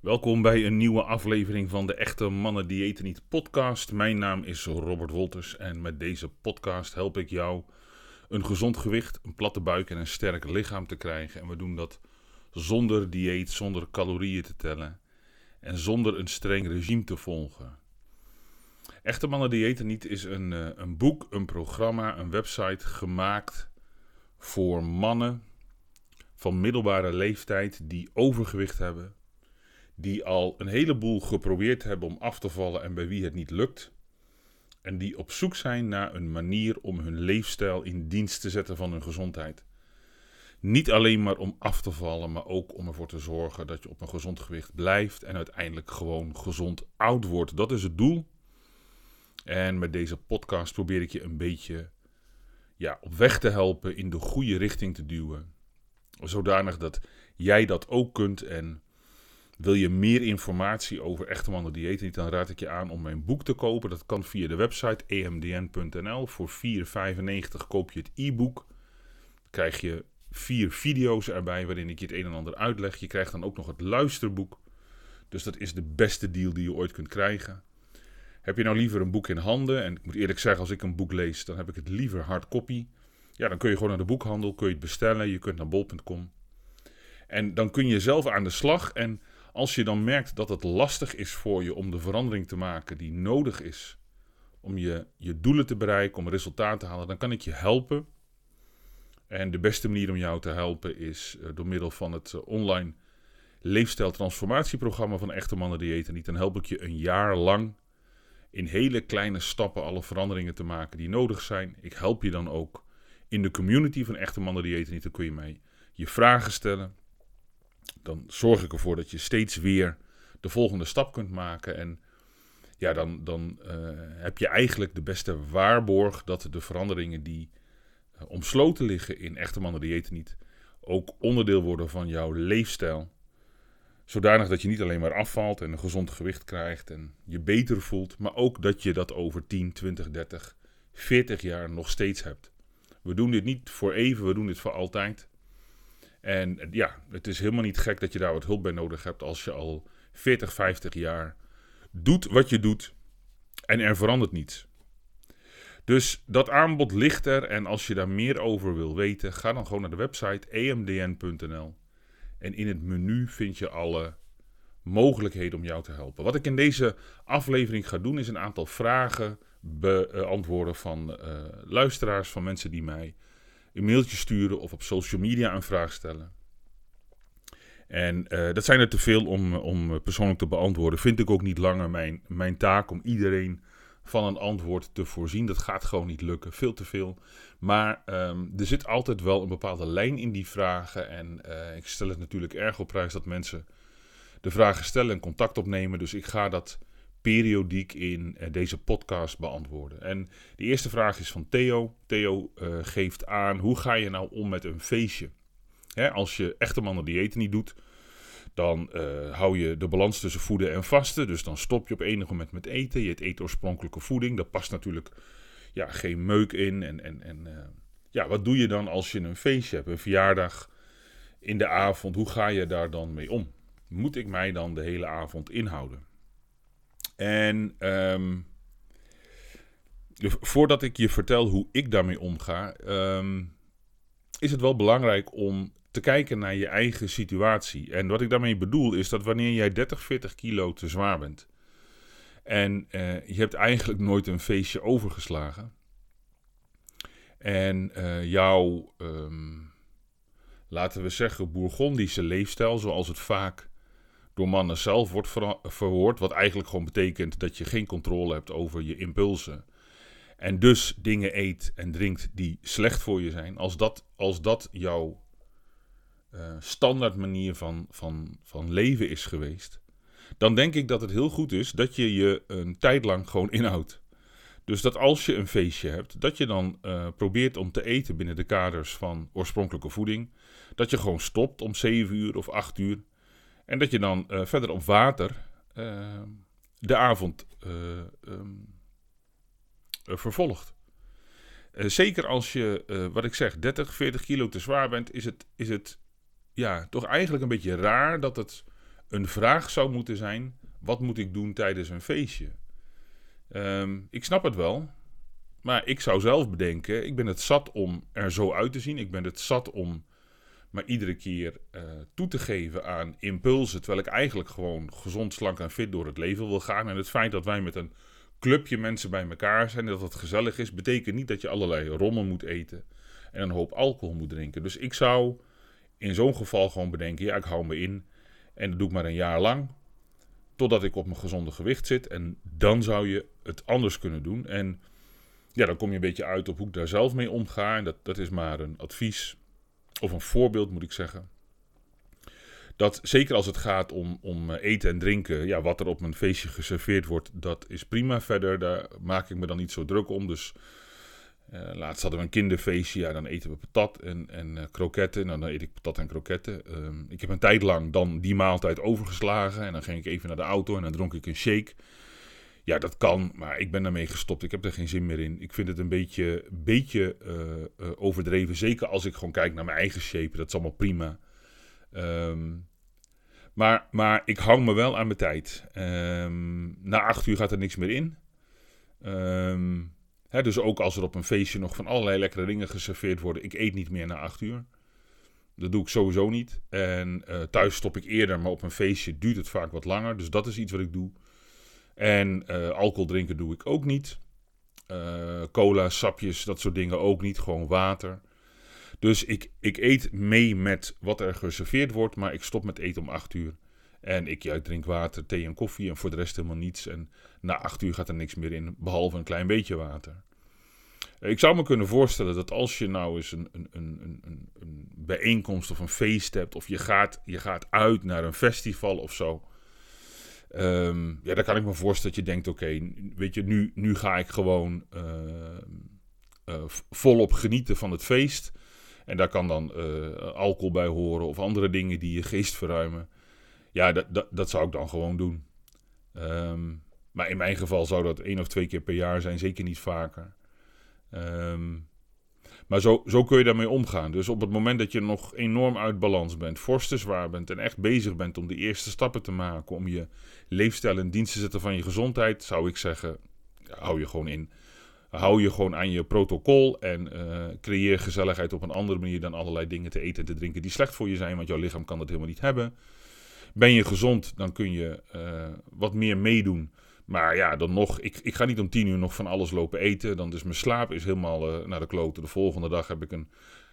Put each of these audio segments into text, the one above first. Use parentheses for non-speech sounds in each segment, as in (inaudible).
Welkom bij een nieuwe aflevering van de Echte Mannen Diëten Niet podcast. Mijn naam is Robert Wolters en met deze podcast help ik jou een gezond gewicht, een platte buik en een sterk lichaam te krijgen. En we doen dat zonder dieet, zonder calorieën te tellen en zonder een streng regime te volgen. Echte Mannen Diëten Niet is een, eh, een boek, een programma, een website gemaakt voor mannen van middelbare leeftijd die overgewicht hebben die al een heleboel geprobeerd hebben om af te vallen en bij wie het niet lukt. En die op zoek zijn naar een manier om hun leefstijl in dienst te zetten van hun gezondheid. Niet alleen maar om af te vallen, maar ook om ervoor te zorgen dat je op een gezond gewicht blijft en uiteindelijk gewoon gezond oud wordt. Dat is het doel. En met deze podcast probeer ik je een beetje ja, op weg te helpen, in de goede richting te duwen. Zodanig dat jij dat ook kunt en wil je meer informatie over echte mannen dieet niet, dan raad ik je aan om mijn boek te kopen. Dat kan via de website emdn.nl. Voor 4,95 koop je het e-book. Krijg je vier video's erbij waarin ik je het een en ander uitleg. Je krijgt dan ook nog het luisterboek. Dus dat is de beste deal die je ooit kunt krijgen. Heb je nou liever een boek in handen? En ik moet eerlijk zeggen, als ik een boek lees, dan heb ik het liever hardcopy. Ja, dan kun je gewoon naar de boekhandel, kun je het bestellen. Je kunt naar bol.com. En dan kun je zelf aan de slag. En als je dan merkt dat het lastig is voor je om de verandering te maken die nodig is om je, je doelen te bereiken, om resultaten te halen, dan kan ik je helpen. En de beste manier om jou te helpen is uh, door middel van het uh, online leefstijltransformatieprogramma van Echte Mannen Diëten niet. Dan help ik je een jaar lang in hele kleine stappen alle veranderingen te maken die nodig zijn. Ik help je dan ook in de community van Echte Mannen Diëten niet. Dan kun je mij je vragen stellen dan zorg ik ervoor dat je steeds weer de volgende stap kunt maken. En ja, dan, dan uh, heb je eigenlijk de beste waarborg dat de veranderingen die uh, omsloten liggen in echte mannen eten niet, ook onderdeel worden van jouw leefstijl. Zodanig dat je niet alleen maar afvalt en een gezond gewicht krijgt en je beter voelt, maar ook dat je dat over 10, 20, 30, 40 jaar nog steeds hebt. We doen dit niet voor even, we doen dit voor altijd. En ja, het is helemaal niet gek dat je daar wat hulp bij nodig hebt als je al 40, 50 jaar doet wat je doet en er verandert niets. Dus dat aanbod ligt er en als je daar meer over wil weten, ga dan gewoon naar de website emdn.nl. En in het menu vind je alle mogelijkheden om jou te helpen. Wat ik in deze aflevering ga doen is een aantal vragen beantwoorden van uh, luisteraars, van mensen die mij een mailtje sturen of op social media een vraag stellen. En uh, dat zijn er te veel om, om persoonlijk te beantwoorden. Vind ik ook niet langer mijn, mijn taak om iedereen van een antwoord te voorzien. Dat gaat gewoon niet lukken. Veel te veel. Maar um, er zit altijd wel een bepaalde lijn in die vragen. En uh, ik stel het natuurlijk erg op prijs dat mensen de vragen stellen en contact opnemen. Dus ik ga dat periodiek in uh, deze podcast beantwoorden. En de eerste vraag is van Theo. Theo uh, geeft aan, hoe ga je nou om met een feestje? Hè, als je echte mannen diëten niet doet, dan uh, hou je de balans tussen voeden en vasten. Dus dan stop je op enig moment met eten. Je eet oorspronkelijke voeding. Daar past natuurlijk ja, geen meuk in. En, en, en ja, wat doe je dan als je een feestje hebt, een verjaardag in de avond? Hoe ga je daar dan mee om? Moet ik mij dan de hele avond inhouden? En um, voordat ik je vertel hoe ik daarmee omga, um, is het wel belangrijk om te kijken naar je eigen situatie. En wat ik daarmee bedoel is dat wanneer jij 30, 40 kilo te zwaar bent en uh, je hebt eigenlijk nooit een feestje overgeslagen en uh, jouw, um, laten we zeggen, Bourgondische leefstijl, zoals het vaak door mannen zelf wordt verhoord. Wat eigenlijk gewoon betekent dat je geen controle hebt over je impulsen. En dus dingen eet en drinkt die slecht voor je zijn. Als dat, als dat jouw uh, standaard manier van, van, van leven is geweest. Dan denk ik dat het heel goed is dat je je een tijd lang gewoon inhoudt. Dus dat als je een feestje hebt, dat je dan uh, probeert om te eten binnen de kaders van oorspronkelijke voeding. Dat je gewoon stopt om 7 uur of 8 uur. En dat je dan uh, verder op water uh, de avond uh, um, vervolgt. zeker als je, wat ik zeg, 30, 40 kilo te zwaar bent, is het, is het ja, toch eigenlijk een beetje raar dat het een vraag zou moeten zijn: wat moet ik doen tijdens een feestje? Ehm, ik snap het wel. Maar ik zou zelf bedenken: ik ben het zat om er zo uit te zien. Ik ben het zat om maar iedere keer uh, toe te geven aan impulsen. Terwijl ik eigenlijk gewoon gezond, slank en fit door het leven wil gaan. En het feit dat wij met een clubje mensen bij elkaar zijn, dat het gezellig is, betekent niet dat je allerlei rommel moet eten en een hoop alcohol moet drinken. Dus ik zou in zo'n geval gewoon bedenken: ja, ik hou me in. En dat doe ik maar een jaar lang. Totdat ik op mijn gezonde gewicht zit. En dan zou je het anders kunnen doen. En ja, dan kom je een beetje uit op hoe ik daar zelf mee omga. En dat, dat is maar een advies. Of een voorbeeld moet ik zeggen. Dat zeker als het gaat om, om eh, eten en drinken, ja, wat er op mijn feestje geserveerd wordt, dat is prima. Verder, daar maak ik me dan niet zo druk om. Dus uh, laatst hadden we een kinderfeestje, ja, dan eten we patat en, en uh, kroketten. Nou, dan eet ik patat en kroketten. Uh, ik heb een tijd lang dan die maaltijd overgeslagen en dan ging ik even naar de auto en dan dronk ik een shake. Ja, dat kan, maar ik ben daarmee gestopt. Ik heb er geen zin meer in. Ik vind het een beetje, beetje overdreven. Zeker als ik gewoon kijk naar mijn eigen shape. Dat is allemaal prima. Um, maar, maar ik hang me wel aan mijn tijd. Um, na acht uur gaat er niks meer in. Um, dus ook als er op een feestje nog van allerlei lekkere dingen geserveerd worden. Ik eet niet meer na acht uur. Dat doe ik sowieso niet. En uh, thuis stop ik eerder, maar op een feestje duurt het vaak wat langer. Dus dat is iets wat ik doe. En uh, alcohol drinken doe ik ook niet. Uh, cola, sapjes, dat soort dingen ook niet. Gewoon water. Dus ik, ik eet mee met wat er geserveerd wordt, maar ik stop met eten om 8 uur. En ik drink water, thee en koffie en voor de rest helemaal niets. En na 8 uur gaat er niks meer in, behalve een klein beetje water. Ik zou me kunnen voorstellen dat als je nou eens een, een, een, een, een bijeenkomst of een feest hebt, of je gaat, je gaat uit naar een festival of zo. Um, ja, dan kan ik me voorstellen dat je denkt: oké, weet je, nu, nu ga ik gewoon uh, uh, volop genieten van het feest. En daar kan dan uh, alcohol bij horen of andere dingen die je geest verruimen. Ja, dat, dat, zou ik dan gewoon doen. Um, maar in mijn geval zou dat één of twee keer per jaar zijn, zeker niet vaker. Um, maar zo, zo kun je daarmee omgaan. Dus op het moment dat je nog enorm uit balans bent, fors te zwaar bent en echt bezig bent om de eerste stappen te maken, om je leefstijl in dienst te zetten van je gezondheid, zou ik zeggen, hou je gewoon in hou je gewoon aan je protocol en uh, creëer gezelligheid op een andere manier dan allerlei dingen te eten en te drinken die slecht voor je zijn, want jouw lichaam kan dat helemaal niet hebben. Ben je gezond, dan kun je uh, wat meer meedoen. Maar ja, dan nog, ik, ik ga niet om tien uur nog van alles lopen eten. Dan is mijn slaap is helemaal uh, naar de kloten. De volgende dag heb ik een,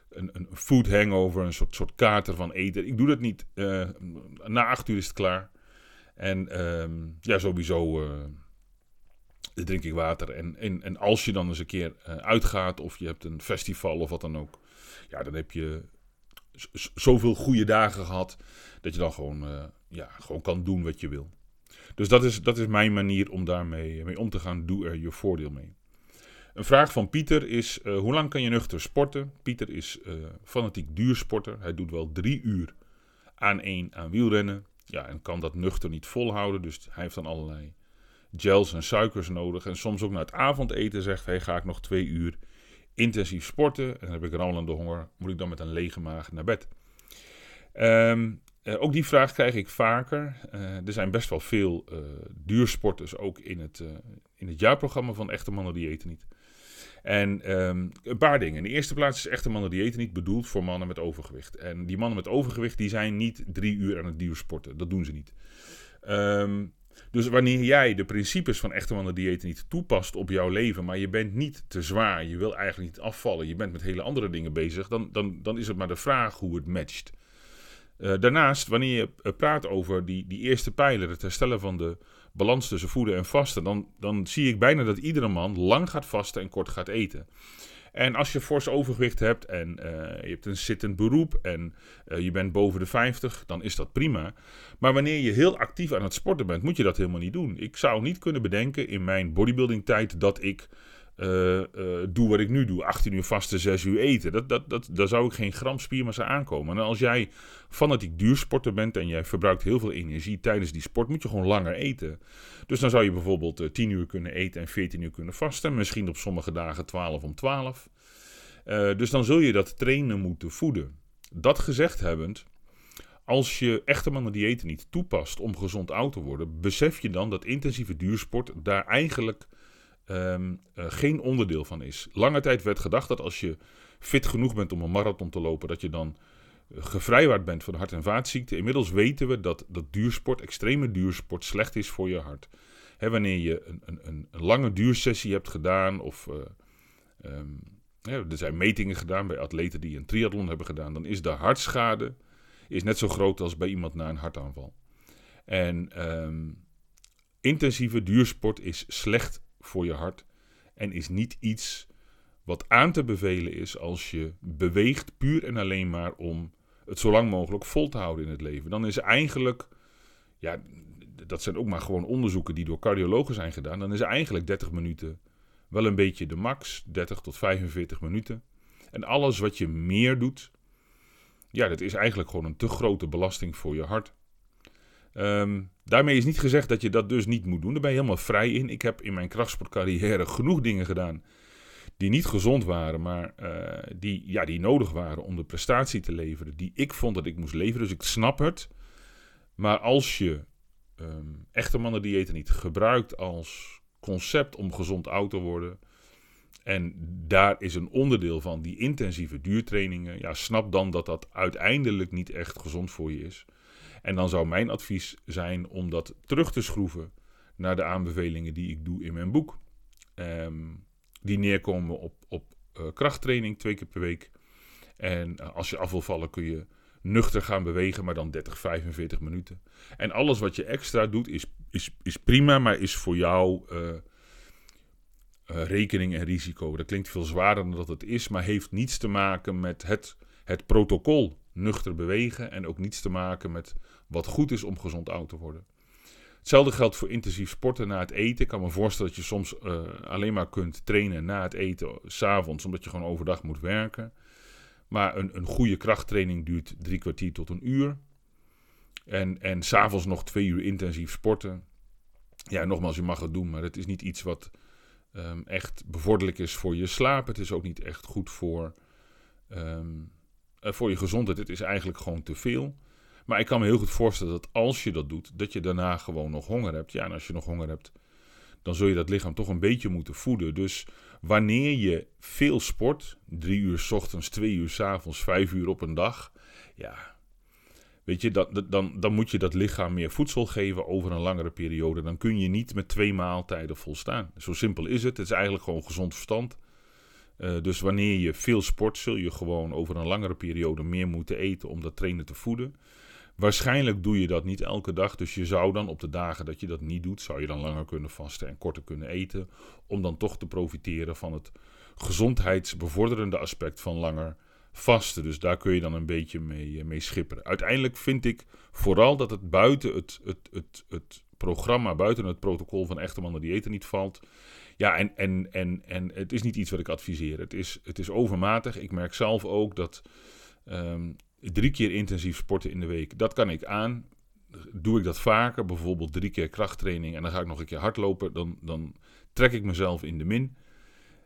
een, een food hangover, een soort, soort kater van eten. Ik doe dat niet. na acht uur is het klaar. En um, ja, sowieso dan drink ik water. En, en, en als je dan eens een keer uitgaat of je hebt een festival of wat dan ook. Ja, dan heb je zoveel goede dagen gehad dat je dan gewoon, ja, gewoon kan doen wat je wil. Dus dat is, dat is mijn manier om daarmee mee om te gaan. Doe er je voordeel mee. Een vraag van Pieter is: uh, hoe lang kan je nuchter sporten? Pieter is fanatiek duursporter. Hij doet wel drie uur aan één aan wielrennen. Ja, en kan dat nuchter niet volhouden. Dus hij heeft dan allerlei gels en suikers nodig. En soms ook na het avondeten zegt hij: ga ik nog twee uur intensief sporten. En dan heb ik een de honger. Moet ik dan met een lege maag naar bed? Um, uh, ook die vraag krijg ik vaker. Uh, er zijn best wel veel uh, duursporters ook in het, in het jaarprogramma van Echte Mannen die eten niet. En um, een paar dingen. In de eerste plaats is Echte Mannen die eten niet bedoeld voor mannen met overgewicht. En die mannen met overgewicht die zijn niet drie uur aan het duursporten. Dat doen ze niet. Um, dus wanneer jij de principes van echte mannen dieet niet toepast op jouw leven, maar je bent niet te zwaar, je wil eigenlijk niet afvallen, je bent met hele andere dingen bezig, dan, dan, dan is het maar de vraag hoe het matcht. Uh, daarnaast, wanneer je eh, praat over die, die eerste pijler, het herstellen van de balans tussen voeden en vasten, dan, dan zie ik bijna dat iedere man lang gaat vasten en kort gaat eten. En als je fors overgewicht hebt en uh, je hebt een zittend beroep en je bent boven de 50, dan is dat prima. Maar wanneer je heel actief aan het sporten bent, moet je dat helemaal niet doen. Ik zou niet kunnen bedenken in mijn bodybuilding tijd dat ik uh, uh, doe wat ik nu doe. 18 uur vasten, 6 uur eten. Dat, dat, dat, daar zou ik geen gram spiermassa aankomen. En als jij fanatiek duursporter bent en jij verbruikt heel veel energie tijdens die sport, moet je gewoon langer eten. Dus dan zou je bijvoorbeeld uh, 10 uur kunnen eten en 14 uur kunnen vasten. Misschien op sommige dagen 12 om 12. dus dan zul je dat trainen moeten voeden. Dat gezegd hebbend, Als je echte mannen diëten niet toepast om gezond oud te worden, besef je dan dat intensieve duursport daar eigenlijk um, geen onderdeel van is. Lange tijd werd gedacht dat als je fit genoeg bent om een marathon te lopen, dat je dan eh, gevrijwaard bent van hart- en vaatziekten. Inmiddels weten we dat, dat duursport, extreme duursport, slecht is voor je hart. Wanneer je een, een, een, lange duursessie hebt gedaan, of uh, um, er zijn metingen gedaan bij atleten die een triathlon hebben gedaan, dan is de hartschade is net zo groot als bij iemand na een hartaanval. En um, intensieve duursport is slecht voor je hart en is niet iets wat aan te bevelen is als je beweegt puur en alleen maar om het zo lang mogelijk vol te houden in het leven. Dan is eigenlijk, ja, dat zijn ook maar gewoon onderzoeken die door cardiologen zijn gedaan, dan is eigenlijk 30 minuten wel een beetje de max, 30 tot 45 minuten. En alles wat je meer doet, ja, dat is eigenlijk gewoon een te grote belasting voor je hart. Um, daarmee is niet gezegd dat je dat dus niet moet doen. Daar ben je helemaal vrij in. Ik heb in mijn krachtsportcarrière genoeg dingen gedaan die niet gezond waren, maar uh, die, ja, die nodig waren om de prestatie te leveren die ik vond dat ik moest leveren. Dus ik snap het. Maar als je um, echte mannendiëten niet gebruikt als concept om gezond oud te worden, en daar is een onderdeel van die intensieve duurtrainingen, ja, snap dan dat dat uiteindelijk niet echt gezond voor je is. En dan zou mijn advies zijn om dat terug te schroeven naar de aanbevelingen die ik doe in mijn boek. Um, die neerkomen op, op uh, krachttraining twee keer per week. En uh, als je af wil vallen kun je nuchter gaan bewegen, maar dan 30, 45 minuten. En alles wat je extra doet is, is, is prima, maar is voor jou uh, rekening en risico. Dat klinkt veel zwaarder dan dat het is, maar heeft niets te maken met het, het protocol nuchter bewegen en ook niets te maken met wat goed is om gezond oud te worden. Hetzelfde geldt voor intensief sporten na het eten. Ik kan me voorstellen dat je soms uh, alleen maar kunt trainen na het eten, s'avonds, omdat je gewoon overdag moet werken. Maar een, een goede krachttraining duurt drie kwartier tot een uur. En, en s'avonds nog twee uur intensief sporten. Ja, nogmaals, je mag het doen, maar het is niet iets wat um, echt bevorderlijk is voor je slaap. Het is ook niet echt goed voor, um, uh, voor je gezondheid. Het is eigenlijk gewoon te veel. Maar ik kan me heel goed voorstellen dat als je dat doet, dat je daarna gewoon nog honger hebt. Ja, en als je nog honger hebt, dan zul je dat lichaam toch een beetje moeten voeden. Dus wanneer je veel sport, drie uur s ochtends, twee uur s avonds, vijf uur op een dag, ja, weet je, dan, dan, dan moet je dat lichaam meer voedsel geven over een langere periode. Dan kun je niet met twee maaltijden volstaan. Zo simpel is het. Het is eigenlijk gewoon gezond verstand. Uh, dus wanneer je veel sport, zul je gewoon over een langere periode meer moeten eten om dat trainen te voeden. Waarschijnlijk doe je dat niet elke dag. Dus je zou dan op de dagen dat je dat niet doet, zou je dan langer kunnen vasten en korter kunnen eten. Om dan toch te profiteren van het gezondheidsbevorderende aspect van langer vasten. Dus daar kun je dan een beetje mee, eh, schipperen. Uiteindelijk vind ik vooral dat het buiten het, het, het, het programma, buiten het protocol van echte mannen eten niet valt. Ja, en, en, en, en het is niet iets wat ik adviseer. Het is, het is overmatig. Ik merk zelf ook dat um, drie keer intensief sporten in de week, dat kan ik aan. Doe ik dat vaker, bijvoorbeeld drie keer krachttraining en dan ga ik nog een keer hardlopen, dan, dan trek ik mezelf in de min.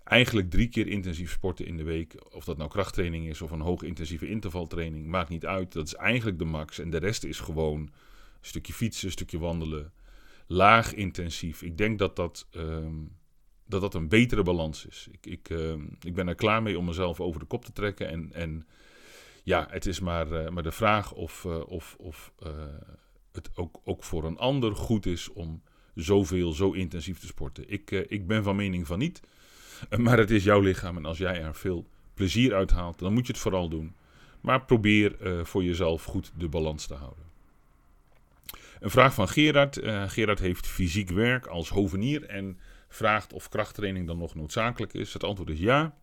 Eigenlijk drie keer intensief sporten in de week, of dat nou krachttraining is of een hoogintensieve intervaltraining, maakt niet uit. Dat is eigenlijk de max en de rest is gewoon een stukje fietsen, een stukje wandelen, laag intensief. Ik denk dat dat, um, dat, dat een betere balans is. Ik, ik, um, ik ben er klaar mee om mezelf over de kop te trekken en, en ja, het is maar, uh, maar de vraag of, uh, of, of uh, het ook, ook voor een ander goed is om zoveel, zo intensief te sporten. Ik, ik ben van mening van niet. (laughs) Maar het is jouw lichaam en als jij er veel plezier uit haalt, dan moet je het vooral doen. Maar probeer voor jezelf goed de balans te houden. Een vraag van Gerard. Gerard heeft fysiek werk als hovenier en vraagt of krachttraining dan nog noodzakelijk is. Het antwoord is ja.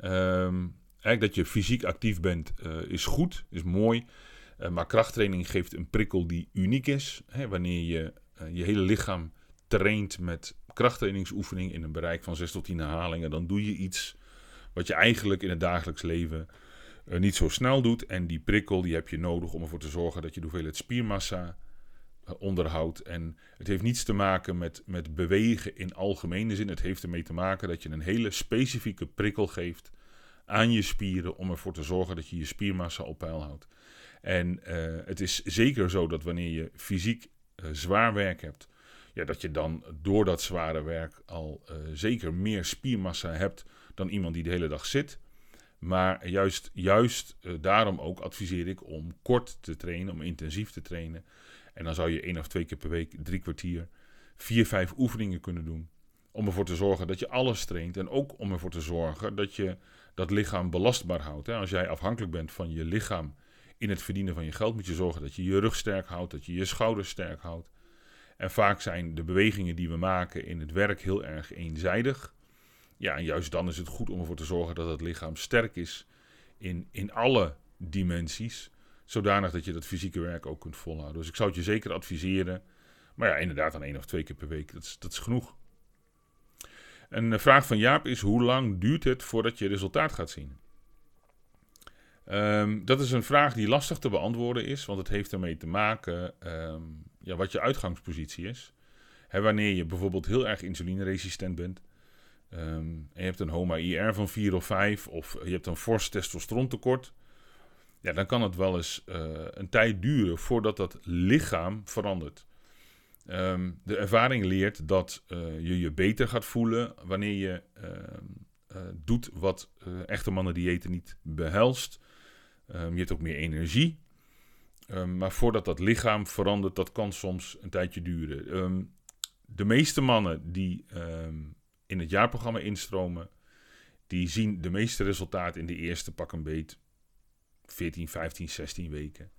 Um, Eigenlijk dat je fysiek actief bent uh, is goed, is mooi. Uh, maar krachttraining geeft een prikkel die uniek is. Hè, wanneer je uh, je hele lichaam traint met krachttrainingsoefening in een bereik van 6 tot 10 herhalingen, dan doe je iets wat je eigenlijk in het dagelijks leven niet zo snel doet. En die prikkel die heb je nodig om ervoor te zorgen dat je de hoeveelheid spiermassa onderhoudt. En het heeft niets te maken met, met bewegen in algemene zin. Het heeft ermee te maken dat je een hele specifieke prikkel geeft aan je spieren om ervoor te zorgen dat je je spiermassa op peil houdt. En eh, het is zeker zo dat wanneer je fysiek eh, zwaar werk hebt, ja, dat je dan door dat zware werk al eh, zeker meer spiermassa hebt dan iemand die de hele dag zit. Maar juist, juist daarom ook adviseer ik om kort te trainen, om intensief te trainen. En dan zou je één of twee keer per week, drie kwartier, vier, vijf oefeningen kunnen doen. Om ervoor te zorgen dat je alles traint. En ook om ervoor te zorgen dat je dat lichaam belastbaar houdt. Als jij afhankelijk bent van je lichaam in het verdienen van je geld, moet je zorgen dat je je rug sterk houdt, dat je je schouders sterk houdt. En vaak zijn de bewegingen die we maken in het werk heel erg eenzijdig. Ja, en juist dan is het goed om ervoor te zorgen dat het lichaam sterk is in, in alle dimensies. Zodanig dat je dat fysieke werk ook kunt volhouden. Dus ik zou het je zeker adviseren. Maar ja, inderdaad, dan één of twee keer per week, dat is, dat is genoeg. Een vraag van Jaap is: hoe lang duurt het voordat je resultaat gaat zien? Um, dat is een vraag die lastig te beantwoorden is, want het heeft ermee te maken um, ja, wat je uitgangspositie is. Wanneer je bijvoorbeeld heel erg insulineresistent bent, um, en je hebt een HOMA-IR van 4 of 5, of je hebt een fors testosterontekort, ja, dan kan het wel eens uh, een tijd duren voordat dat lichaam verandert. Um, de ervaring leert dat uh, je je beter gaat voelen wanneer je uh, doet wat echte mannen diëten niet behelst. Um, je hebt ook meer energie. Maar voordat dat lichaam verandert, dat kan soms een tijdje duren. de meeste mannen die in het jaarprogramma instromen, die zien de meeste resultaten in de eerste pak een beet 14, 15, 16 weken.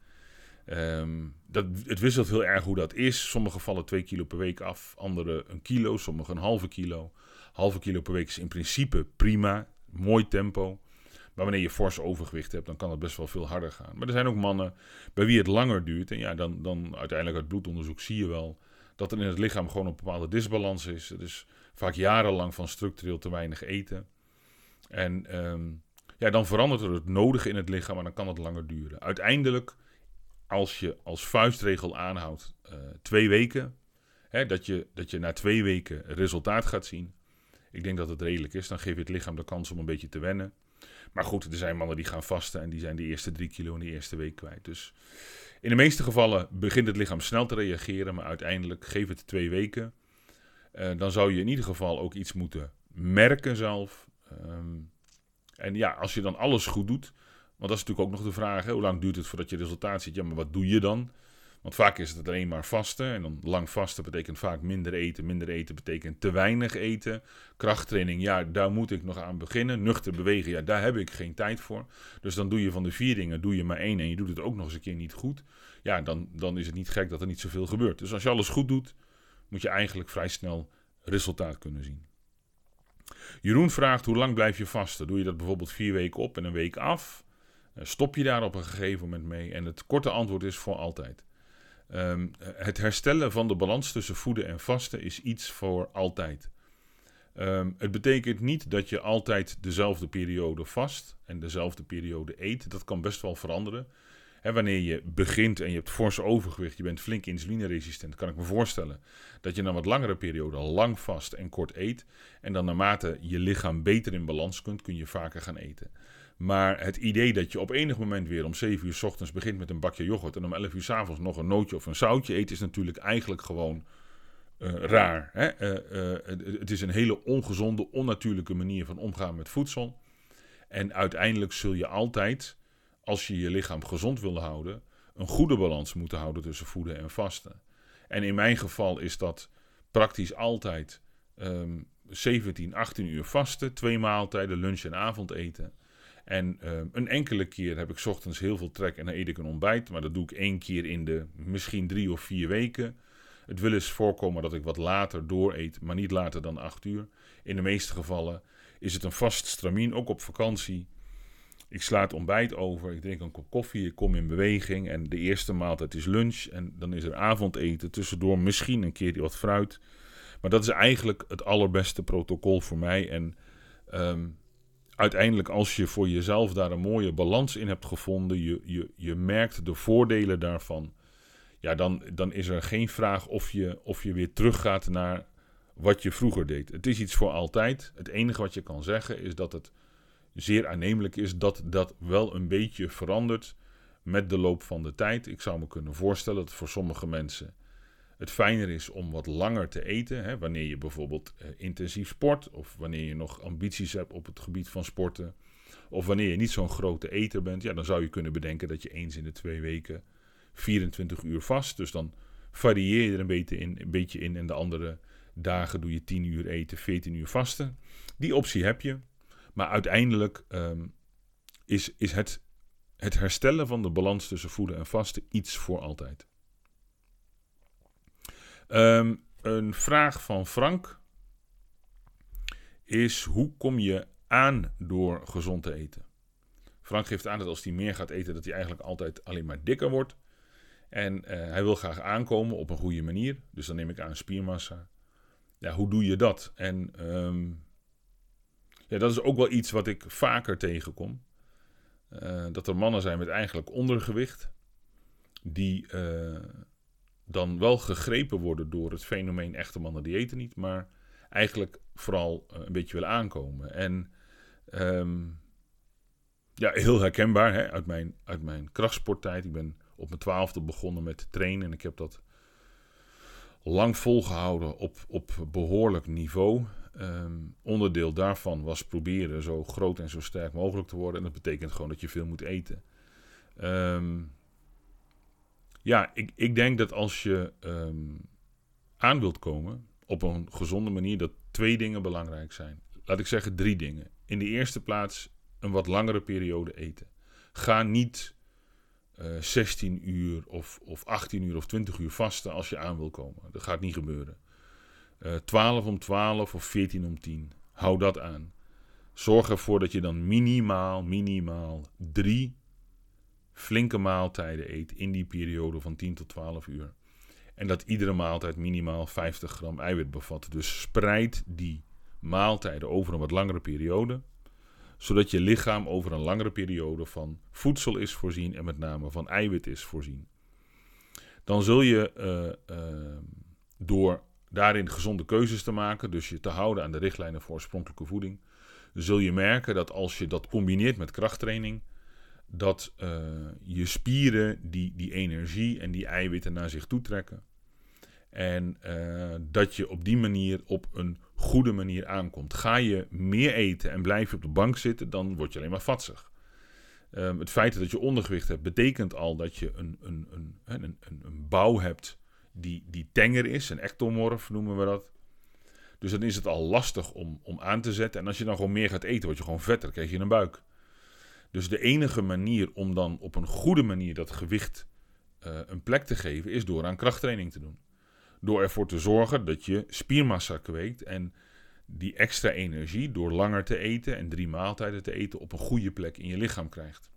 Um, dat, het wisselt heel erg hoe dat is. Sommige vallen 2 kilo per week af, andere een kilo, sommige een halve kilo. Halve kilo per week is in principe prima, mooi tempo. Maar wanneer je fors overgewicht hebt, dan kan het best wel veel harder gaan. Maar er zijn ook mannen bij wie het langer duurt. En ja, dan, dan uiteindelijk uit bloedonderzoek zie je wel dat er in het lichaam gewoon een bepaalde disbalans is. Dus vaak jarenlang van structureel te weinig eten. En um, ja, dan verandert er het nodige in het lichaam, maar dan kan het langer duren. Uiteindelijk als je als vuistregel aanhoudt uh, twee weken, hè, dat, je, dat je na twee weken resultaat gaat zien. Ik denk dat het redelijk is. Dan geef je het lichaam de kans om een beetje te wennen. Maar goed, er zijn mannen die gaan vasten en die zijn de eerste drie kilo in de eerste week kwijt. Dus in de meeste gevallen begint het lichaam snel te reageren, maar uiteindelijk geef het twee weken. Uh, dan zou je in ieder geval ook iets moeten merken zelf. Um, en ja, als je dan alles goed doet, want dat is natuurlijk ook nog de vraag: hoe lang duurt het voordat je resultaat ziet? Ja, maar wat doe je dan? Want vaak is het alleen maar vasten. En dan lang vasten betekent vaak minder eten. Minder eten betekent te weinig eten. Krachttraining, ja, daar moet ik nog aan beginnen. Nuchter bewegen, ja, daar heb ik geen tijd voor. Dus dan doe je van de vier dingen, doe je maar één. En je doet het ook nog eens een keer niet goed. Ja, dan, dan is het niet gek dat er niet zoveel gebeurt. Dus als je alles goed doet, moet je eigenlijk vrij snel resultaat kunnen zien. Jeroen vraagt, hoe lang blijf je vasten? Doe je dat bijvoorbeeld vier weken op en een week af? Eh, stop je daar op een gegeven moment mee? En het korte antwoord is voor altijd. Um, het herstellen van de balans tussen voeden en vasten is iets voor altijd. Um, het betekent niet dat je altijd dezelfde periode vast en dezelfde periode eet. Dat kan best wel veranderen. En wanneer je begint en je hebt fors overgewicht, je bent flink insulineresistent, kan ik me voorstellen dat je dan wat langere periode lang vast en kort eet. En dan naarmate je lichaam beter in balans kunt, kun je vaker gaan eten. Maar het idee dat je op enig moment weer om 7 uur s ochtends begint met een bakje yoghurt en om 11 uur s avonds nog een nootje of een zoutje eet, is natuurlijk eigenlijk gewoon uh, raar. Hè? Uh, uh, het is een hele ongezonde, onnatuurlijke manier van omgaan met voedsel. En uiteindelijk zul je altijd, als je je lichaam gezond wil houden, een goede balans moeten houden tussen voeden en vasten. En in mijn geval is dat praktisch altijd um, 17, 18 uur vasten, twee maaltijden, lunch en avondeten. En uh, een enkele keer heb ik ochtends heel veel trek en dan eet ik een ontbijt. Maar dat doe ik één keer in de misschien drie of vier weken. Het wil eens voorkomen dat ik wat later door eet, maar niet later dan acht uur. In de meeste gevallen is het een vast stramien, ook op vakantie. Ik sla ontbijt over, ik drink een kop koffie, ik kom in beweging. En de eerste maaltijd is lunch en dan is er avondeten. Tussendoor misschien een keer wat fruit. Maar dat is eigenlijk het allerbeste protocol voor mij. En um, uiteindelijk, als je voor jezelf daar een mooie balans in hebt gevonden, je, je, je merkt de voordelen daarvan, ja, dan, dan is er geen vraag of je, of je weer teruggaat naar wat je vroeger deed. Het is iets voor altijd. Het enige wat je kan zeggen is dat het zeer aannemelijk is dat dat wel een beetje verandert met de loop van de tijd. Ik zou me kunnen voorstellen dat voor sommige mensen het fijner is om wat langer te eten. Hè, wanneer je bijvoorbeeld eh, intensief sport of wanneer je nog ambities hebt op het gebied van sporten. Of wanneer je niet zo'n grote eter bent, ja, dan zou je kunnen bedenken dat je eens in de twee weken 24 uur vast. Dus dan varieer je er een beetje in, een beetje in en de andere dagen doe je 10 uur eten, 14 uur vasten. Die optie heb je. Maar uiteindelijk ehm, is, is het, het herstellen van de balans tussen voeden en vasten iets voor altijd. Ehm, een vraag van Frank is: hoe kom je aan door gezond te eten? Frank geeft aan dat als hij meer gaat eten, dat hij eigenlijk altijd alleen maar dikker wordt. En eh, hij wil graag aankomen op een goede manier. Dus dan neem ik aan spiermassa. Ja, hoe doe je dat? En ehm, ja, dat is ook wel iets wat ik vaker tegenkom. Uh, dat er mannen zijn met eigenlijk ondergewicht. Die uh, dan wel gegrepen worden door het fenomeen echte mannen die eten niet. Maar eigenlijk vooral een beetje willen aankomen. En um, ja, heel herkenbaar hè, uit, mijn, uit mijn krachtsporttijd. Ik ben op mijn twaalfde begonnen met trainen. En ik heb dat lang volgehouden op, op behoorlijk niveau. Um, onderdeel daarvan was proberen zo groot en zo sterk mogelijk te worden. En dat betekent gewoon dat je veel moet eten. Um, ja, ik, ik denk dat als je um, aan wilt komen op een gezonde manier, dat twee dingen belangrijk zijn. Laat ik zeggen drie dingen. In de eerste plaats een wat langere periode eten. Ga niet uh, eh, 16 uur of, of 18 uur of 20 uur vasten als je aan wil komen. Dat gaat niet gebeuren. Uh, eh, 12 om 12 of 14 om 10. Hou dat aan. Zorg ervoor dat je dan minimaal, minimaal drie flinke maaltijden eet in die periode van 10 tot 12 uur. En dat iedere maaltijd minimaal 50 gram eiwit bevat. Dus spreid die maaltijden over een wat langere periode zodat je lichaam over een langere periode van voedsel is voorzien en met name van eiwit is voorzien. Dan zul je uh, uh, door daarin gezonde keuzes te maken, dus je te houden aan de richtlijnen voor oorspronkelijke voeding, zul je merken dat als je dat combineert met krachttraining, dat uh, je spieren die, die energie en die eiwitten naar zich toe trekken. En uh, dat je op die manier op een goede manier aankomt. Ga je meer eten en blijf je op de bank zitten, dan word je alleen maar vatsig. Um, het feit dat je ondergewicht hebt, betekent al dat je een, een, een, een, een, bouw hebt die, die tenger is, een ectomorf noemen we dat. Dus dan is het al lastig om, om aan te zetten. En als je dan gewoon meer gaat eten, word je gewoon vetter, krijg je een buik. Dus de enige manier om dan op een goede manier dat gewicht uh, een plek te geven, is door aan krachttraining te doen. Door ervoor te zorgen dat je spiermassa kweekt en die extra energie door langer te eten en drie maaltijden te eten op een goede plek in je lichaam krijgt.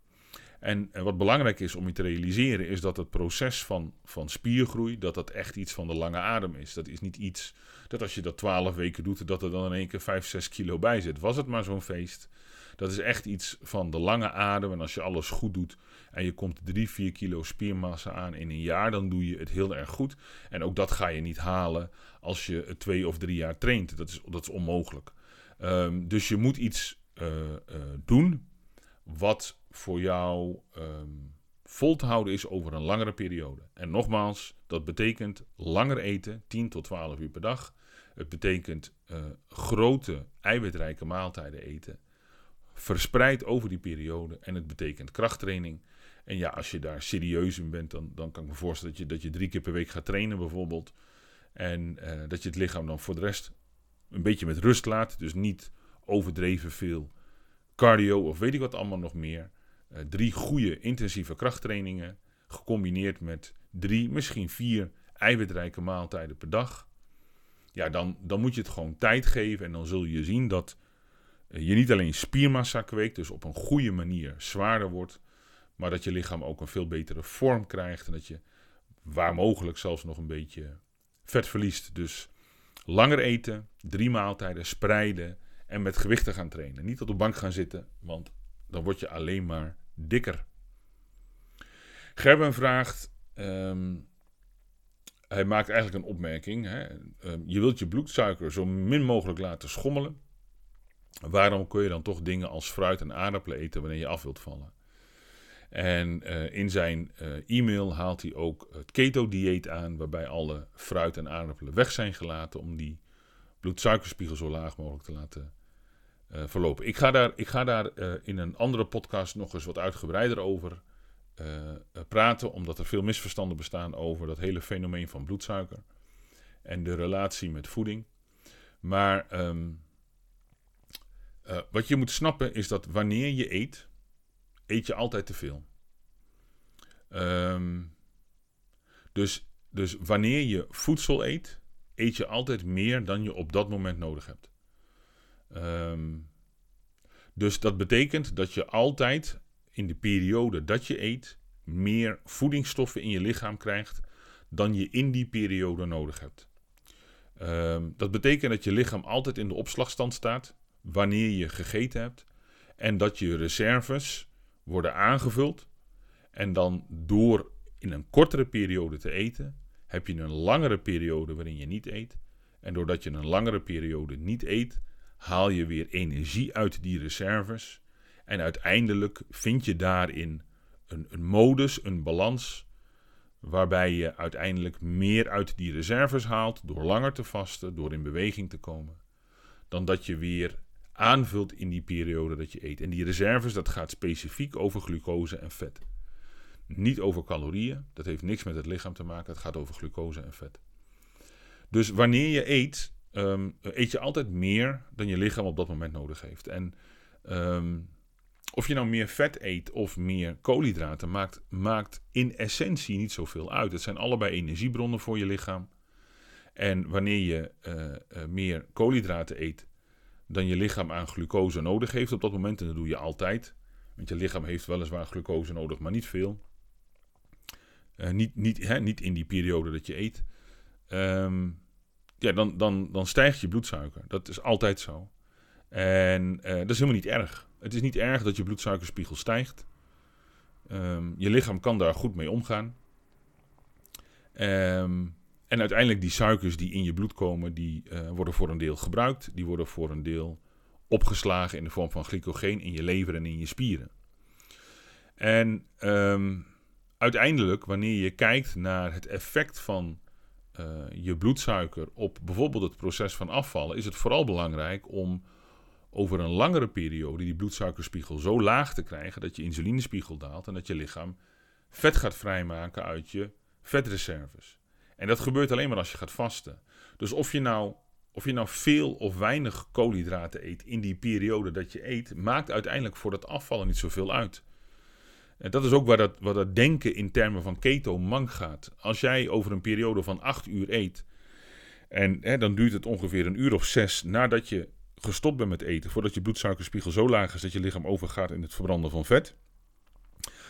En, wat belangrijk is om je te realiseren, is dat het proces van, van spiergroei, dat dat echt iets van de lange adem is. Dat is niet iets dat als je dat twaalf weken doet, dat er dan in één keer 5, 6 kilo bij zit. Was het maar zo'n feest. Dat is echt iets van de lange adem. En als je alles goed doet en je komt 3, 4 kilo spiermassa aan in een jaar, dan doe je het heel erg goed. En ook dat ga je niet halen als je twee of drie jaar traint. Dat is, dat is onmogelijk. Um, dus je moet iets uh, uh, doen wat voor jou um, vol te houden is over een langere periode. En nogmaals, dat betekent langer eten, 10 tot 12 uur per dag. Het betekent uh, grote eiwitrijke maaltijden eten verspreid over die periode. En het betekent krachttraining. En ja, als je daar serieus in bent, dan, dan kan ik me voorstellen dat je, dat je drie keer per week gaat trainen bijvoorbeeld. En uh, dat je het lichaam dan voor de rest een beetje met rust laat. Dus niet overdreven veel cardio of weet ik wat allemaal nog meer. Uh, drie goede intensieve krachttrainingen gecombineerd met drie, misschien vier eiwitrijke maaltijden per dag. Ja, dan, dan moet je het gewoon tijd geven en dan zul je zien dat je niet alleen spiermassa kweekt, dus op een goede manier zwaarder wordt, maar dat je lichaam ook een veel betere vorm krijgt en dat je waar mogelijk zelfs nog een beetje vet verliest. Dus langer eten, drie maaltijden, spreiden en met gewichten gaan trainen. Niet op de bank gaan zitten, want dan word je alleen maar dikker. Gerben vraagt, um, hij maakt eigenlijk een opmerking. Hè? Um, je wilt je bloedsuiker zo min mogelijk laten schommelen. Waarom kun je dan toch dingen als fruit en aardappelen eten wanneer je af wilt vallen? En eh, in zijn eh, e-mail haalt hij ook het keto-dieet aan, waarbij alle fruit en aardappelen weg zijn gelaten om die bloedsuikerspiegel zo laag mogelijk te laten uh, verlopen. Ik ga daar, ik ga daar in een andere podcast nog eens wat uitgebreider over praten, omdat er veel misverstanden bestaan over dat hele fenomeen van bloedsuiker en de relatie met voeding. Maar ehm, wat je moet snappen is dat wanneer je eet, eet je altijd te veel. Um, dus, dus wanneer je voedsel eet, eet je altijd meer dan je op dat moment nodig hebt. Um, dus dat betekent dat je altijd in de periode dat je eet meer voedingsstoffen in je lichaam krijgt dan je in die periode nodig hebt. Um, dat betekent dat je lichaam altijd in de opslagstand staat wanneer je gegeten hebt en dat je reserves worden aangevuld. En dan door in een kortere periode te eten, heb je een langere periode waarin je niet eet. En doordat je een langere periode niet eet, haal je weer energie uit die reserves. En uiteindelijk vind je daarin een, een modus, een balans, waarbij je uiteindelijk meer uit die reserves haalt door langer te vasten, door in beweging te komen, dan dat je weer aanvult in die periode dat je eet. En die reserves, dat gaat specifiek over glucose en vet. Niet over calorieën, dat heeft niks met het lichaam te maken, het gaat over glucose en vet. Dus wanneer je eet, ehm, eet je altijd meer dan je lichaam op dat moment nodig heeft. En ehm, of je nou meer vet eet of meer koolhydraten, maakt, maakt in essentie niet zoveel uit. Het zijn allebei energiebronnen voor je lichaam. En wanneer je uh, uh, meer koolhydraten eet, dan je lichaam aan glucose nodig heeft op dat moment. En dat doe je altijd. Want je lichaam heeft weliswaar glucose nodig, maar niet veel. Uh, niet, niet, hè, niet in die periode dat je eet. Um, ja, dan, dan, dan stijgt je bloedsuiker. Dat is altijd zo. En uh, dat is helemaal niet erg. Het is niet erg dat je bloedsuikerspiegel stijgt. Um, je lichaam kan daar goed mee omgaan. Um, en uiteindelijk die suikers die in je bloed komen, die uh, worden voor een deel gebruikt. Die worden voor een deel opgeslagen in de vorm van glycogeen in je lever en in je spieren. En um, uiteindelijk, wanneer je kijkt naar het effect van uh, je bloedsuiker op bijvoorbeeld het proces van afvallen, is het vooral belangrijk om over een langere periode die bloedsuikerspiegel zo laag te krijgen dat je insulinespiegel daalt en dat je lichaam vet gaat vrijmaken uit je vetreserves. En dat gebeurt alleen maar als je gaat vasten. Dus of je nou, of je nou veel of weinig koolhydraten eet in die periode dat je eet, maakt uiteindelijk voor dat afvallen niet zoveel uit. En dat is ook waar dat, waar dat denken in termen van keto mank gaat. Als jij over een periode van 8 uur eet, en hè, dan duurt het ongeveer een uur of zes nadat je gestopt bent met eten, voordat je bloedsuikerspiegel zo laag is dat je lichaam overgaat in het verbranden van vet.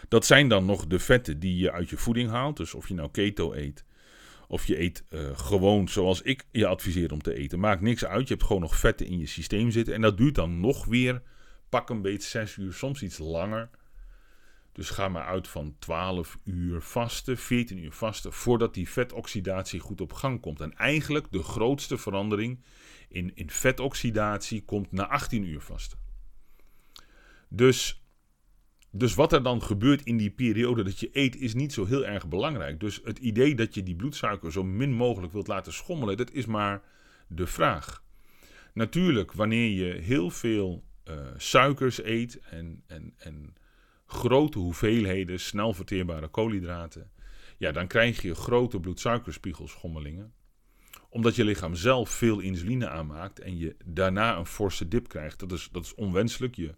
Dat zijn dan nog de vetten die je uit je voeding haalt. Dus of je nou keto eet, of je eet uh, gewoon zoals ik je adviseer om te eten. Maakt niks uit. Je hebt gewoon nog vetten in je systeem zitten. En dat duurt dan nog weer pak een beetje 6 uur, soms iets langer. Dus ga maar uit van 12 uur vasten, 14 uur vasten, voordat die vetoxidatie goed op gang komt. En eigenlijk de grootste verandering in, in vetoxidatie komt na 18 uur vasten. Dus dus wat er dan gebeurt in die periode dat je eet, is niet zo heel erg belangrijk. Dus het idee dat je die bloedsuiker zo min mogelijk wilt laten schommelen, dat is maar de vraag. Natuurlijk, wanneer je heel veel uh, suikers eet en, en, en grote hoeveelheden snel verteerbare koolhydraten, ja, dan krijg je grote bloedsuikerspiegelschommelingen. Omdat je lichaam zelf veel insuline aanmaakt en je daarna een forse dip krijgt. Dat is, dat is onwenselijk. Je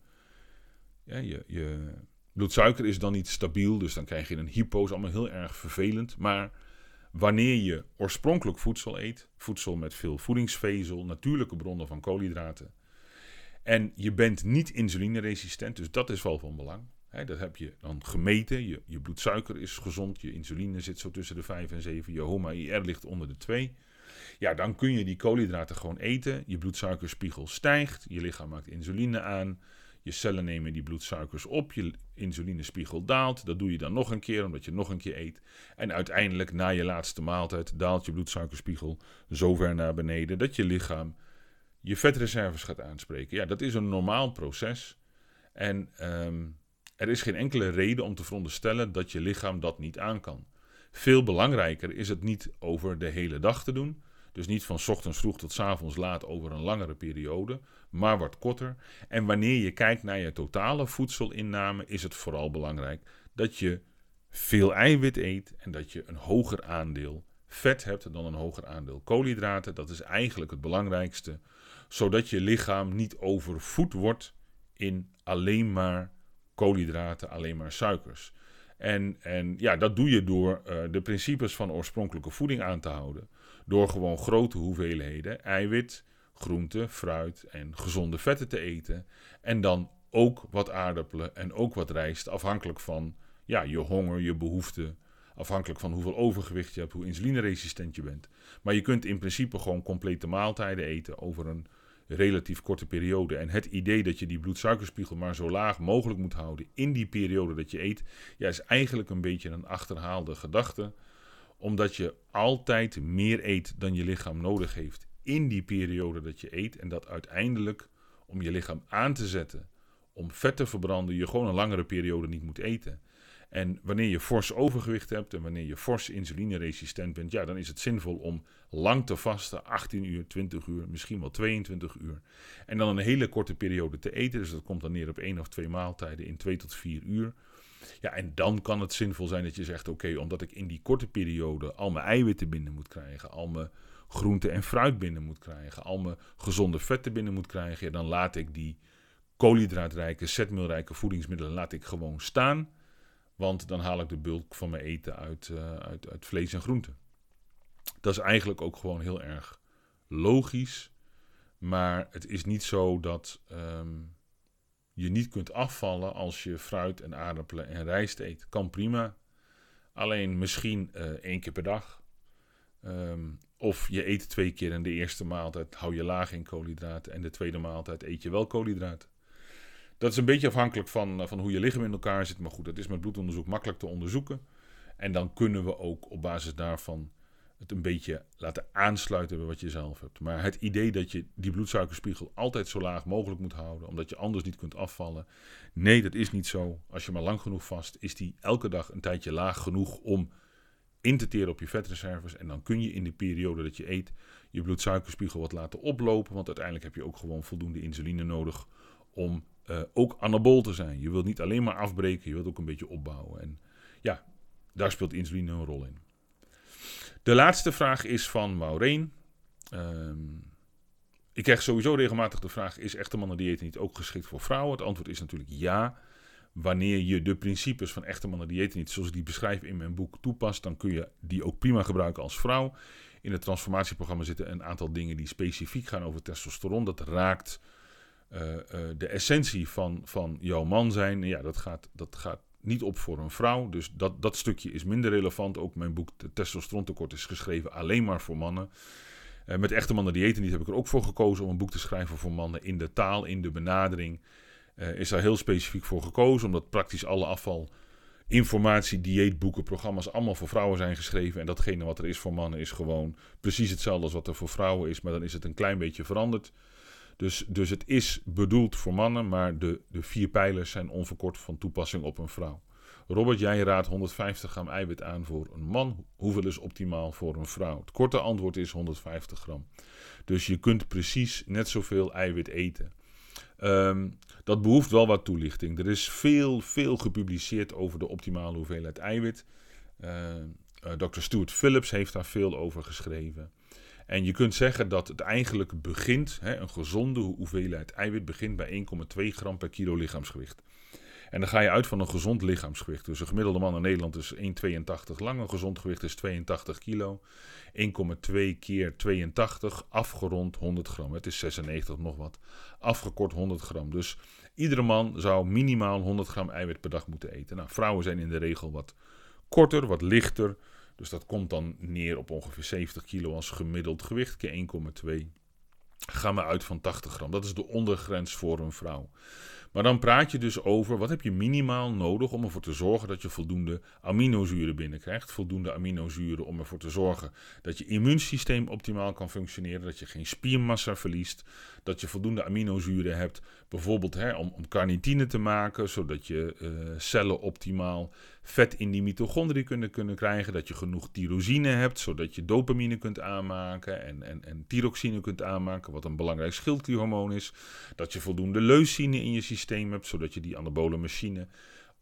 ja, je, je bloedsuiker is dan niet stabiel, dus dan krijg je een hypo, allemaal heel erg vervelend. Maar wanneer je oorspronkelijk voedsel eet, voedsel met veel voedingsvezel, natuurlijke bronnen van koolhydraten, en je bent niet insulineresistent, dus dat is wel van belang. dat heb je dan gemeten. Je, je bloedsuiker is gezond, je insuline zit zo tussen de 5 en 7, je HOMA-IR ligt onder de 2. Ja, dan kun je die koolhydraten gewoon eten. Je bloedsuikerspiegel stijgt, je lichaam maakt insuline aan. Je cellen nemen die bloedsuikers op, je insulinespiegel daalt. Dat doe je dan nog een keer, omdat je nog een keer eet. En uiteindelijk, na je laatste maaltijd, daalt je bloedsuikerspiegel zo ver naar beneden dat je lichaam je vetreserves gaat aanspreken. Ja, dat is een normaal proces. En um, er is geen enkele reden om te veronderstellen dat je lichaam dat niet aan kan. Veel belangrijker is het niet over de hele dag te doen. Dus niet van ochtends vroeg tot avonds laat over een langere periode, maar wat korter. En wanneer je kijkt naar je totale voedselinname, is het vooral belangrijk dat je veel eiwit eet en dat je een hoger aandeel vet hebt dan een hoger aandeel koolhydraten. Dat is eigenlijk het belangrijkste, zodat je lichaam niet overvoed wordt in alleen maar koolhydraten, alleen maar suikers. En, en ja, dat doe je door uh, de principes van oorspronkelijke voeding aan te houden. Door gewoon grote hoeveelheden eiwit, groente, fruit en gezonde vetten te eten. En dan ook wat aardappelen en ook wat rijst, afhankelijk van ja, je honger, je behoeften. Afhankelijk van hoeveel overgewicht je hebt, hoe insulineresistent je bent. Maar je kunt in principe gewoon complete maaltijden eten over een relatief korte periode. En het idee dat je die bloedsuikerspiegel maar zo laag mogelijk moet houden in die periode dat je eet, ja, is eigenlijk een beetje een achterhaalde gedachte. Omdat je altijd meer eet dan je lichaam nodig heeft in die periode dat je eet. En dat uiteindelijk, om je lichaam aan te zetten om vet te verbranden, je gewoon een langere periode niet moet eten. En wanneer je fors overgewicht hebt en wanneer je fors insulineresistent bent, ja, dan is het zinvol om lang te vasten, 18 uur, 20 uur, misschien wel 22 uur. En dan een hele korte periode te eten, dus dat komt dan neer op één of twee maaltijden in 2 tot 4 uur. Ja, en dan kan het zinvol zijn dat je zegt: Oké, omdat ik in die korte periode al mijn eiwitten binnen moet krijgen, al mijn groente en fruit binnen moet krijgen, al mijn gezonde vetten binnen moet krijgen, dan laat ik die koolhydraatrijke, zetmeelrijke voedingsmiddelen laat ik gewoon staan. Want dan haal ik de bulk van mijn eten uit, uh, uit, uit vlees en groenten. Dat is eigenlijk ook gewoon heel erg logisch. Maar het is niet zo dat um, je niet kunt afvallen als je fruit en aardappelen en rijst eet. Kan prima. Alleen misschien uh, één keer per dag. Um, of je eet twee keer en de eerste maaltijd hou je laag in koolhydraten. En de tweede maaltijd eet je wel koolhydraten. Dat is een beetje afhankelijk van, eh, van hoe je lichaam in elkaar zit. Maar goed, dat is met bloedonderzoek makkelijk te onderzoeken. En dan kunnen we ook op basis daarvan het een beetje laten aansluiten bij wat je zelf hebt. Maar het idee dat je die bloedsuikerspiegel altijd zo laag mogelijk moet houden, omdat je anders niet kunt afvallen. Nee, dat is niet zo. Als je maar lang genoeg vast, is die elke dag een tijdje laag genoeg om in te teren op je vetreserves. En dan kun je in de periode dat je eet je bloedsuikerspiegel wat laten oplopen. Want uiteindelijk heb je ook gewoon voldoende insuline nodig om uh, ook anabool te zijn. Je wilt niet alleen maar afbreken, je wilt ook een beetje opbouwen. En ja, daar speelt insuline een rol in. De laatste vraag is van Maureen. Um, ik krijg sowieso regelmatig de vraag: is echte mannendieet niet ook geschikt voor vrouwen? Het antwoord is natuurlijk ja. Wanneer je de principes van echte mannendieet niet, zoals ik die beschrijf in mijn boek, toepast, dan kun je die ook prima gebruiken als vrouw. In het transformatieprogramma zitten een aantal dingen die specifiek gaan over testosteron. Dat raakt uh, uh, de essentie van, van jouw man zijn. Ja, dat gaat, dat gaat niet op voor een vrouw. Dus dat, dat stukje is minder relevant. Ook mijn boek De Testosterontekort is geschreven alleen maar voor mannen. Uh, met echte mannen diëten niet heb ik er ook voor gekozen om een boek te schrijven voor mannen. In de taal, in de benadering is daar heel specifiek voor gekozen. Omdat praktisch alle afval, informatie, dieetboeken, programma's allemaal voor vrouwen zijn geschreven. En datgene wat er is voor mannen is gewoon precies hetzelfde als wat er voor vrouwen is. Maar dan is het een klein beetje veranderd. Dus, dus het is bedoeld voor mannen, maar de, de vier pijlers zijn onverkort van toepassing op een vrouw. Robert, jij raadt 150 gram eiwit aan voor een man. Hoeveel is optimaal voor een vrouw? Het korte antwoord is 150 gram. Dus je kunt precies net zoveel eiwit eten. Um, dat behoeft wel wat toelichting. Er is veel, veel gepubliceerd over de optimale hoeveelheid eiwit. Uh, uh, Dr. Stuart Phillips heeft daar veel over geschreven. En je kunt zeggen dat het eigenlijk begint, hè, een gezonde hoeveelheid eiwit begint bij 1,2 gram per kilo lichaamsgewicht. En dan ga je uit van een gezond lichaamsgewicht. Dus een gemiddelde man in Nederland is 1,82 lang. Een gezond gewicht is 82 kilo. 1,2 keer 82, afgerond 100 gram. Het is 96 nog wat. Afgekort 100 gram. Dus iedere man zou minimaal 100 gram eiwit per dag moeten eten. Nou, vrouwen zijn in de regel wat korter, wat lichter. Dus dat komt dan neer op ongeveer 70 kilo als gemiddeld gewicht, keer 1,2. Gaan we uit van 80 gram. Dat is de ondergrens voor een vrouw. Maar dan praat je dus over wat heb je minimaal nodig om ervoor te zorgen dat je voldoende aminozuren binnenkrijgt. Voldoende aminozuren om ervoor te zorgen dat je immuunsysteem optimaal kan functioneren. Dat je geen spiermassa verliest. Dat je voldoende aminozuren hebt, bijvoorbeeld hè, om, om carnitine te maken, zodat je uh, cellen optimaal vet in die mitochondriën kunnen, kunnen krijgen. Dat je genoeg tyrosine hebt, zodat je dopamine kunt aanmaken en, en, en tyroxine kunt aanmaken, wat een belangrijk schildklierhormoon is. Dat je voldoende leucine in je systeem hebt, zodat je die anabole machine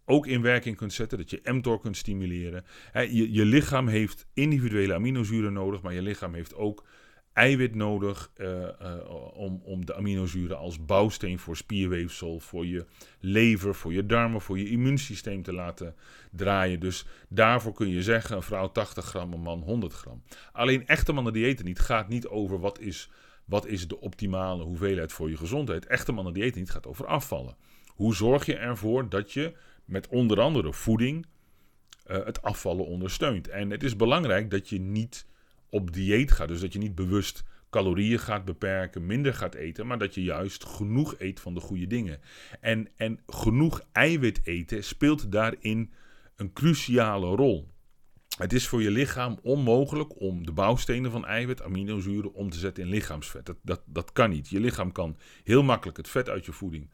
ook in werking kunt zetten, dat je mTOR kunt stimuleren. je, je lichaam heeft individuele aminozuren nodig, maar je lichaam heeft ook eiwit nodig uh, uh, om, om de aminozuren als bouwsteen voor spierweefsel, voor je lever, voor je darmen, voor je immuunsysteem te laten draaien. Dus daarvoor kun je zeggen, een vrouw 80 gram, een man 100 gram. Alleen echte mannen diëten niet gaat niet over wat is, wat is de optimale hoeveelheid voor je gezondheid. Echte mannen diëten niet gaat over afvallen. Hoe zorg je ervoor dat je met onder andere voeding uh, het afvallen ondersteunt? En het is belangrijk dat je niet op dieet gaat. Dus dat je niet bewust calorieën gaat beperken, minder gaat eten, maar dat je juist genoeg eet van de goede dingen. En, en genoeg eiwit eten speelt daarin een cruciale rol. Het is voor je lichaam onmogelijk om de bouwstenen van eiwit, aminozuren, om te zetten in lichaamsvet. Dat, dat, dat kan niet. Je lichaam kan heel makkelijk het vet uit je voeding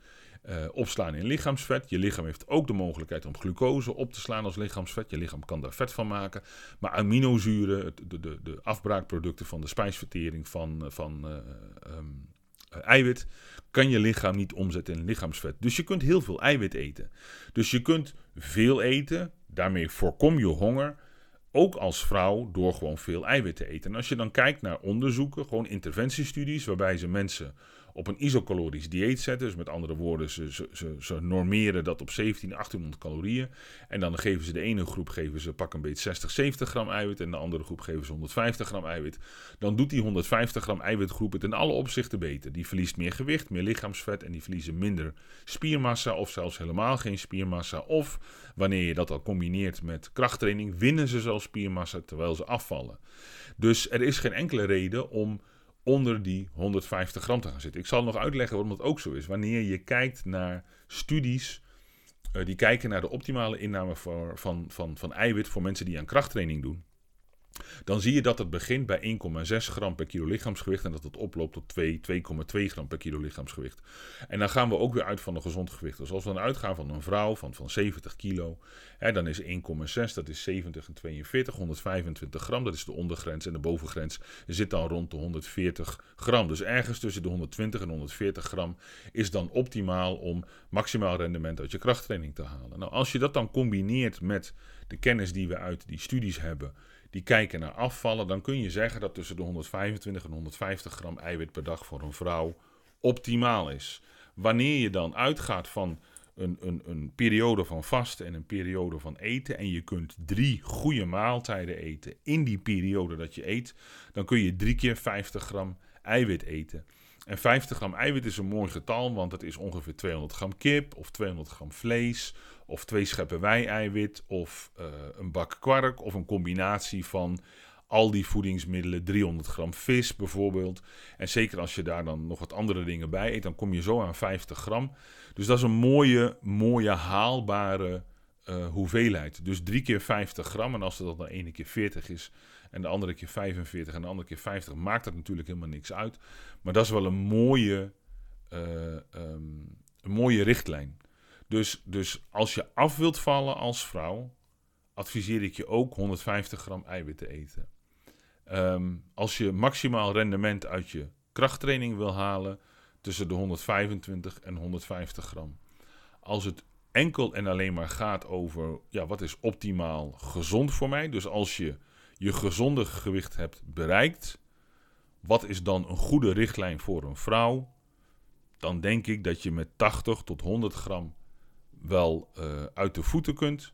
uh, opslaan in lichaamsvet. Je lichaam heeft ook de mogelijkheid om glucose op te slaan als lichaamsvet. Je lichaam kan daar vet van maken. Maar aminozuren, de, de, de afbraakproducten van de spijsvertering van, eh, van uh, um, eiwit, kan je lichaam niet omzetten in lichaamsvet. Dus je kunt heel veel eiwit eten. Dus je kunt veel eten, daarmee voorkom je honger. Ook als vrouw door gewoon veel eiwit te eten. En als je dan kijkt naar onderzoeken, gewoon interventiestudies, waarbij ze mensen op een isocalorisch dieet zetten. Dus met andere woorden, ze, ze, ze, normeren dat op 17, 1800 calorieën. En dan geven ze de ene groep geven ze pak een beetje 60, 70 gram eiwit. En de andere groep geven ze 150 gram eiwit. Dan doet die 150 gram eiwitgroep het in alle opzichten beter. Die verliest meer gewicht, meer lichaamsvet en die verliezen minder spiermassa of zelfs helemaal geen spiermassa. Of wanneer je dat al combineert met krachttraining, winnen ze zelfs spiermassa terwijl ze afvallen. Dus er is geen enkele reden om onder die 150 gram te gaan zitten. Ik zal nog uitleggen waarom dat ook zo is. Wanneer je kijkt naar studies uh, die kijken naar de optimale inname voor, van, van, van eiwit voor mensen die aan krachttraining doen dan zie je dat het begint bij 1,6 gram per kilo lichaamsgewicht en dat het oploopt tot 2, 2,2 gram per kilo lichaamsgewicht. En dan gaan we ook weer uit van een gezond gewicht. Dus als we dan uitgaan van een vrouw van, van 70 kilo, hè, dan is 1,6, dat is 70 en 42, 125 gram, dat is de ondergrens en de bovengrens zit dan rond de 140 gram. Dus ergens tussen de 120 en 140 gram is dan optimaal om maximaal rendement uit je krachttraining te halen. Nou, als je dat dan combineert met de kennis die we uit die studies hebben, die kijken naar afvallen, dan kun je zeggen dat tussen de 125 en 150 gram eiwit per dag voor een vrouw optimaal is. Wanneer je dan uitgaat van een, een, een periode van vasten en een periode van eten en je kunt drie goede maaltijden eten in die periode dat je eet, dan kun je drie keer 50 gram eiwit eten. En 50 gram eiwit is een mooi getal, want het is ongeveer 200 gram kip of 200 gram vlees of twee scheppen wei-eiwit of uh, een bak kwark of een combinatie van al die voedingsmiddelen, 300 gram vis bijvoorbeeld. En zeker als je daar dan nog wat andere dingen bij eet, dan kom je zo aan 50 gram. Dus dat is een mooie, mooie haalbare uh, hoeveelheid. Dus drie keer 50 gram. En als het dan de ene keer 40 is en de andere keer 45 en de andere keer 50, maakt dat natuurlijk helemaal niks uit. Maar dat is wel een mooie, uh, um, een mooie richtlijn. Dus, dus als je af wilt vallen als vrouw, adviseer ik je ook 150 gram eiwit te eten. Um, als je maximaal rendement uit je krachttraining wil halen, tussen de 125 en 150 gram. Als het enkel en alleen maar gaat over ja, wat is optimaal gezond voor mij, dus als je je gezonde gewicht hebt bereikt, wat is dan een goede richtlijn voor een vrouw? Dan denk ik dat je met 80 tot 100 gram wel uh, uit de voeten kunt.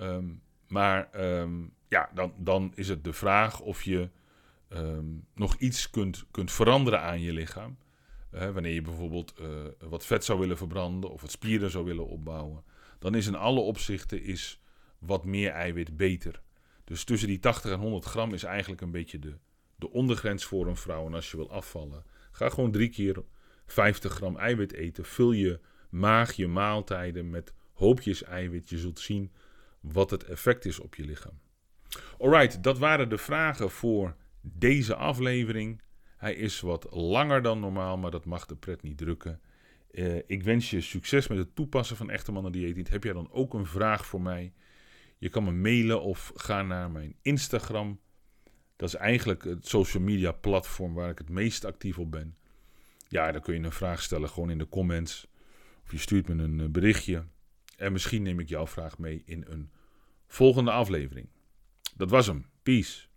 Um, maar um, ja, dan, dan is het de vraag of je um, nog iets kunt, kunt veranderen aan je lichaam. Uh, wanneer je bijvoorbeeld uh, wat vet zou willen verbranden of wat spieren zou willen opbouwen. Dan is in alle opzichten is wat meer eiwit beter. Dus tussen die 80 en 100 gram is eigenlijk een beetje de, de ondergrens voor een vrouw. En als je wil afvallen, ga gewoon drie keer 50 gram eiwit eten. Vul je Maag je maaltijden met hoopjes eiwit. Je zult zien wat het effect is op je lichaam. Alright, dat waren de vragen voor deze aflevering. Hij is wat langer dan normaal, maar dat mag de pret niet drukken. Uh, ik wens je succes met het toepassen van Echte Mannen Dieet. Heb jij dan ook een vraag voor mij? Je kan me mailen of ga naar mijn Instagram. Dat is eigenlijk het social media platform waar ik het meest actief op ben. Ja, dan kun je een vraag stellen gewoon in de comments. Of je stuurt me een berichtje. En misschien neem ik jouw vraag mee in een volgende aflevering. Dat was hem. Peace.